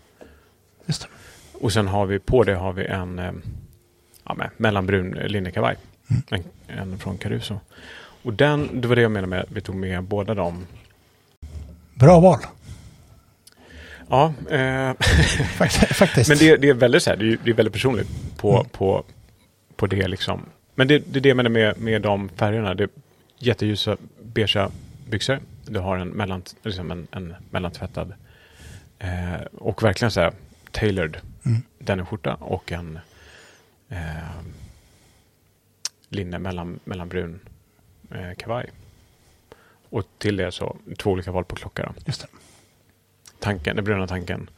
Just det. Och sen har vi på det har vi en eh, ja, med, mellanbrun linnekavaj. En, en från Caruso. Och den, det var det jag menade med att vi tog med båda dem. Bra val. Ja, eh, Fakt- Faktiskt. men det, det är väldigt så här, det är, det är väldigt personligt på, Mm. på, på det liksom. Men det, det är det jag menar med, med de färgerna. Det är jätteljusa beigea byxor. Du har en, mellan, liksom en, en mellantvättad eh, och verkligen så här tailored Mm. denimskjorta och en eh, linne mellan, mellanbrun eh, kavaj. Och till det så två olika val på klocka. Då. Just det. Tanken, den bruna tanken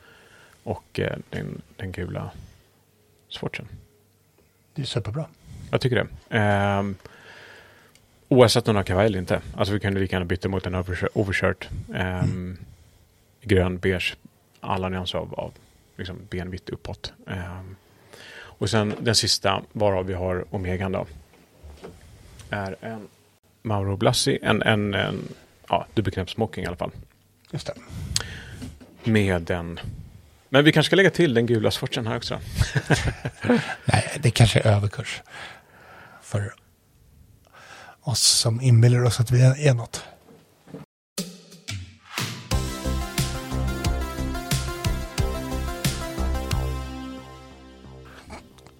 och eh, den, den gula swatchen. Det är superbra. Jag tycker det. Ehm, oavsett om du har kavaj eller inte. Alltså vi kunde lika gärna byta mot en overshirt. overshirt ehm, Grön, beige, alla nyanser av, av liksom benvitt uppåt. Ehm, och sen den sista, varav vi har Omegan då. Är en Mauro Blassi, en, en, en ja, dubbelknäppt smoking i alla fall. Just det. Med den. Men vi kanske ska lägga till den gula swatchen här också. Nej, det kanske är överkurs. För oss som inbillar oss att vi är något.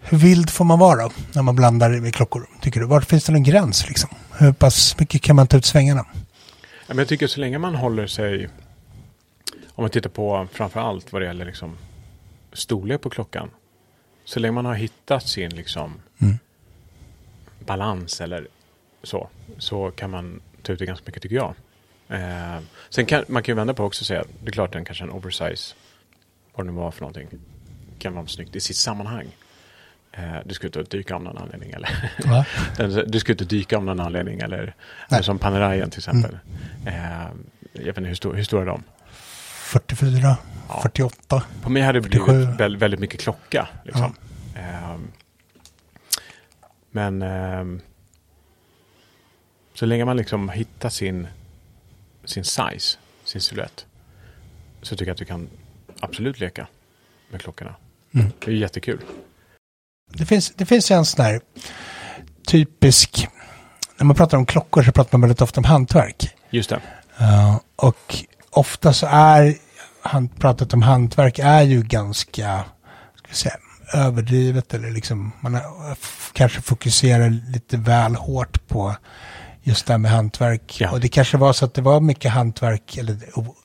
Hur vild får man vara då, när man blandar med klockor? Tycker du? Var finns det någon gräns liksom? Hur pass mycket kan man ta ut svängarna? Jag tycker så länge man håller sig, om man tittar på framför allt vad det gäller liksom storlek på klockan. Så länge man har hittat sin liksom Mm. balans eller så, så kan man ta ut det ganska mycket tycker jag. Eh, sen kan man kan ju vända på också och säga, det är klart den kanske är en oversize, vad det nu var för någonting, kan vara snyggt i sitt sammanhang. Eh, du ska ut och dyka av någon anledning eller? Den- Du ska inte dyka av någon anledning eller, eller som Panerajen till exempel. Eh, jag vet inte hur, stor, hur stora är de? 44, Ja. 48. På mig hade det 47. blivit väldigt, väldigt mycket klocka. Liksom. Ehm, men ehm, så länge man liksom hittar sin, sin size, sin silhuett, så tycker jag att du kan absolut leka med klockorna. Mm. Det är jättekul. Det finns, det finns en sån här typisk, när man pratar om klockor så pratar man väldigt ofta om hantverk. Just det. Ja, och ofta så är han, pratat om hantverk är ju ganska ska vi säga, överdrivet eller liksom man är, kanske fokuserar lite väl hårt på just det här med hantverk. Ja. Och det kanske var så att det var mycket hantverk, eller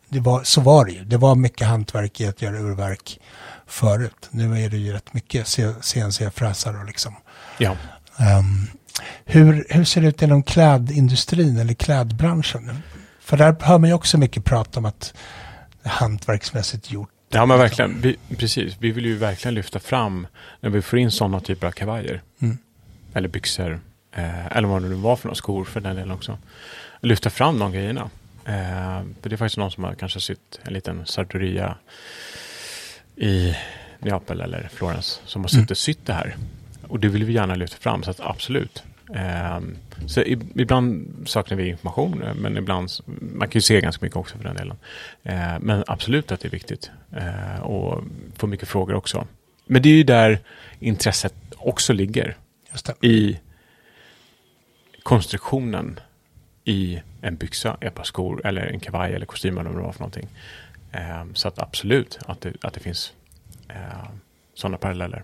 det var, så var det ju. Det var mycket hantverk i att göra urverk förut. Nu är det ju rätt mycket CNC-fräsar och liksom. Ja. Ehm, hur, hur ser det ut inom klädindustrin eller klädbranschen? För där hör man ju också mycket prat om att hantverksmässigt gjort. Ja, men verkligen. Vi, precis. Vi vill ju verkligen lyfta fram när vi får in sådana typer av kavajer. Mm. Eller byxor. Eh, eller vad det nu var för några skor för den delen också. Lyfta fram de grejerna. Eh, för det är faktiskt någon som har kanske sytt en liten sartoria i Neapel eller Florens som har suttit och sytt det här. Och det vill vi gärna lyfta fram, så att absolut. Eh, så ibland saknar vi information, men ibland, man kan ju se ganska mycket också för den delen. Eh, men absolut att det är viktigt. Eh, och få mycket frågor också. Men det är ju där intresset också ligger Just i konstruktionen i en byxa, ett par skor eller en kavaj eller kostym eller vad det var för någonting. Eh, så att absolut att det, att det finns eh, sådana paralleller.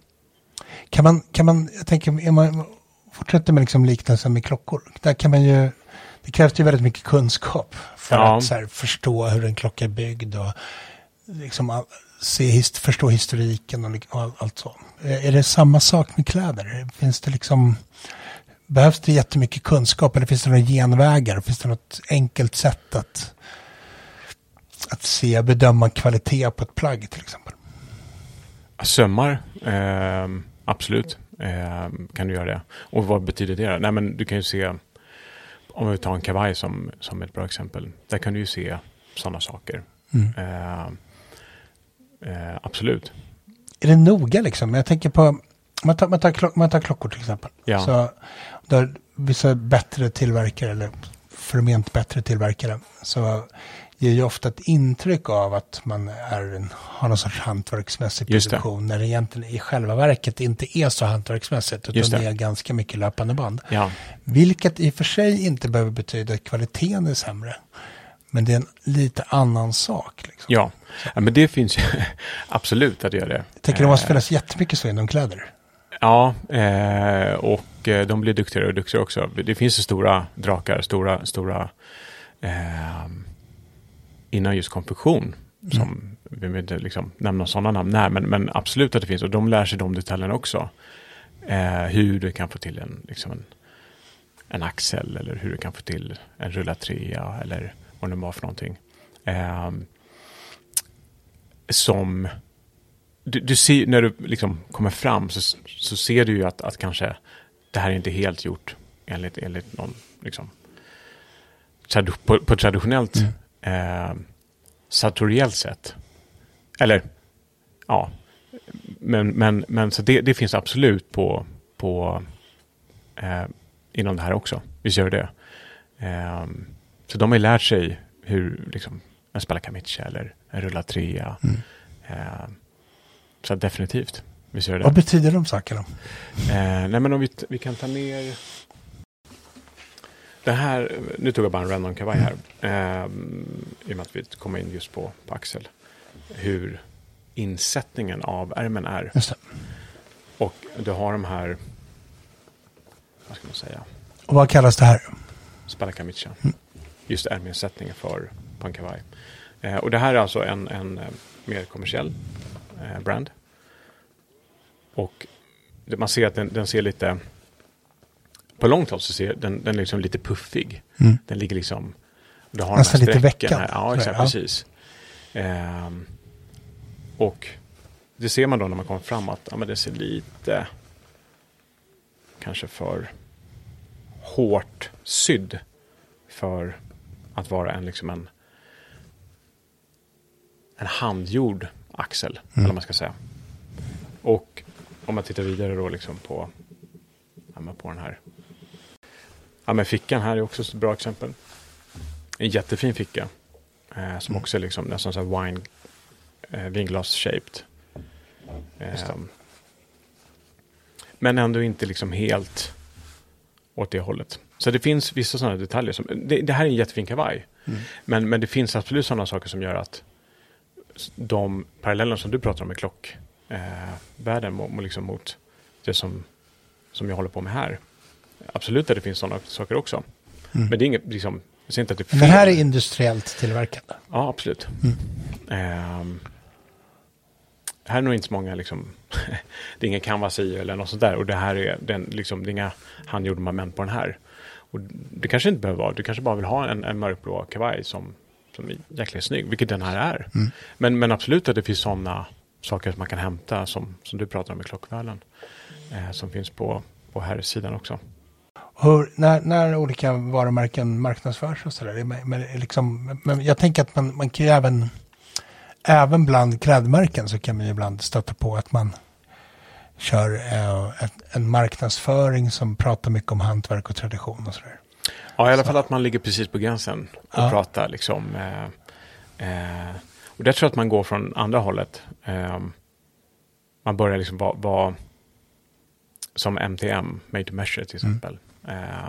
Kan man, kan man, jag tänker, är man, fortsätter med liksom liknelsen med klockor. Där kan man ju, det krävs ju väldigt mycket kunskap för Ja. att här, förstå hur en klocka är byggd och liksom se, hist, förstå historiken och, och all, allt så. Är det samma sak med kläder? Finns det liksom, behövs det jättemycket kunskap eller finns det några genvägar? Finns det något enkelt sätt att, att se, bedöma kvalitet på ett plagg till exempel? Sömmar, eh, absolut, eh, kan du göra det. Och vad betyder det? Nej, men du kan ju se, om vi tar en kavaj som, som ett bra exempel. Där kan du ju se sådana saker. Mm. Eh, eh, absolut. Är det noga liksom? Jag tänker på, man tar, man tar, klock, man tar klockor till exempel. Ja. Så där vissa bättre tillverkare eller förment bättre tillverkare så ger ju ofta ett intryck av att man är en, har någon sorts hantverksmässig produktion när det egentligen i själva verket inte är så hantverksmässigt Just utan det. det är ganska mycket löpande band. Ja, Vilket i och för sig inte behöver betyda att kvaliteten är sämre. Men det är en lite annan sak. Liksom. ja. ja men det finns ju absolut att göra det. Jag tänker det måste finnas jättemycket så inom kläder. Ja, eh, och eh, de blir duktigare och duktigare också. Det finns ju stora drakar, stora, stora eh, inom just konfektion. Som, vi vill inte liksom nämna sådana namn när, men, men absolut att det finns. Och de lär sig de detaljerna också. Eh, hur du kan få till en, liksom en, en axel eller hur du kan få till en rullad trea eller vad det var för någonting. Eh, som du, du ser, när du liksom kommer fram så, så ser du ju att, att kanske det här är inte helt gjort enligt, enligt någon, liksom, trad, på, på traditionellt eh, sartoriellt sätt. Eller, ja, men, men, men så det, det finns absolut på, på eh, inom det här också. Visst gör det eh, Så de har ju lärt sig hur liksom, en spela kamicha eller en rullad trea. Eh, så definitivt. Visst gör det Vad betyder de sakerna? Eh, nej men om vi, vi kan ta ner... Det här, nu tog jag bara en random kavaj här. Eh, I och med att vi kommer in just på, på axel. Hur insättningen av ärmen är. Och du har de här, vad ska man säga, Och vad kallas det här? spalakamicha. Just ärminsättningen för på en kavaj. Eh, och det här är alltså en, en eh, mer kommersiell eh, brand. Och man ser att den, den ser lite, på långt håll så ser den, den liksom lite puffig. Mm. Den ligger liksom, du har Nästan lite veckad, här. Ja, exakt, ja. precis. Ehm, och det ser man då när man kommer fram att ja, men det ser lite kanske för hårt sydd för att vara en, liksom en, en handgjord axel, eller vad man ska säga. Och om man tittar vidare då liksom på, ja, men på den här. Ja, men fickan här är också ett bra exempel. En jättefin ficka. Eh, som också är liksom nästan så här wine, eh, vinglas-shaped. Eh, men ändå inte liksom helt åt det hållet. Så det finns vissa sådana detaljer. Som, det, det här är en jättefin kavaj. Men, men det finns absolut sådana saker som gör att de parallellerna som du pratar om i klockvärlden eh, liksom mot det som, som jag håller på med här. Absolut att det finns sådana saker också. Men det är inget, liksom, jag säger inte att det är fel. Men här är industriellt tillverkande. Ja, absolut. Ehm, här är nog inte så många, liksom, det är ingen canvas i eller något sånt där. Och det här är, den, liksom, det är inga handgjorda moment på den här. Och det kanske inte behöver vara, du kanske bara vill ha en, en mörkblå kavaj som, som är jäkligt snygg, vilket den här är. Men, men absolut att det finns sådana saker som man kan hämta, som, som du pratar om i klockvärlden. Eh, som finns på, på här sidan också. Hur, när, när olika varumärken marknadsförs och sådär. Men, liksom, men jag tänker att man, man kan ju även, även bland klädmärken så kan man ju ibland stöta på att man kör eh, ett, en marknadsföring som pratar mycket om hantverk och tradition och sådär. Ja, i alla fall att man ligger precis på gränsen och Ja. pratar liksom. Eh, eh, och där tror jag att man går från andra hållet. Eh, man börjar liksom vara vara som MTM, Made to Measure till exempel. Eh,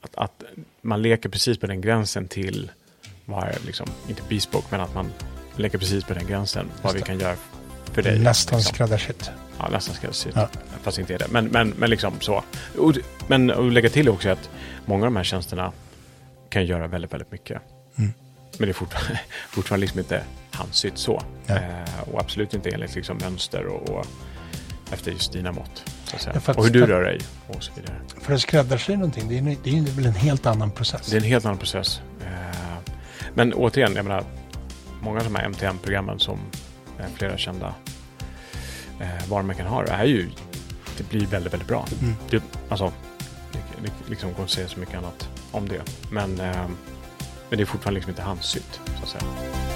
att, att man leker precis på den gränsen till vad är liksom, inte bespoke, men att man leker precis på den gränsen vad vi det. kan göra för dig. Nästan liksom. skräddarsytt. Ja, nästan ska jag säga. Ja. Fast inte är det. Men, men, men liksom så. Och, men att lägga till också att många av de här tjänsterna kan göra väldigt, väldigt mycket. Mm. Men det är fortfarande, fortfarande liksom inte handsytt så. Ja. Eh, och absolut inte enligt liksom mönster och, och efter just dina mått. Ja, och hur du rör dig och så vidare. För att skräddarsy någonting, det är, det är väl en helt annan process. Det är en helt annan process. Eh, men återigen, jag menar, många av de här MTM-programmen som eh, flera kända eh, varumärken har är ju, det blir väldigt, väldigt bra. Mm. Det, alltså, det, liksom gå och säga så mycket annat om det. Men, eh, men det är fortfarande liksom inte handsytt, så att säga.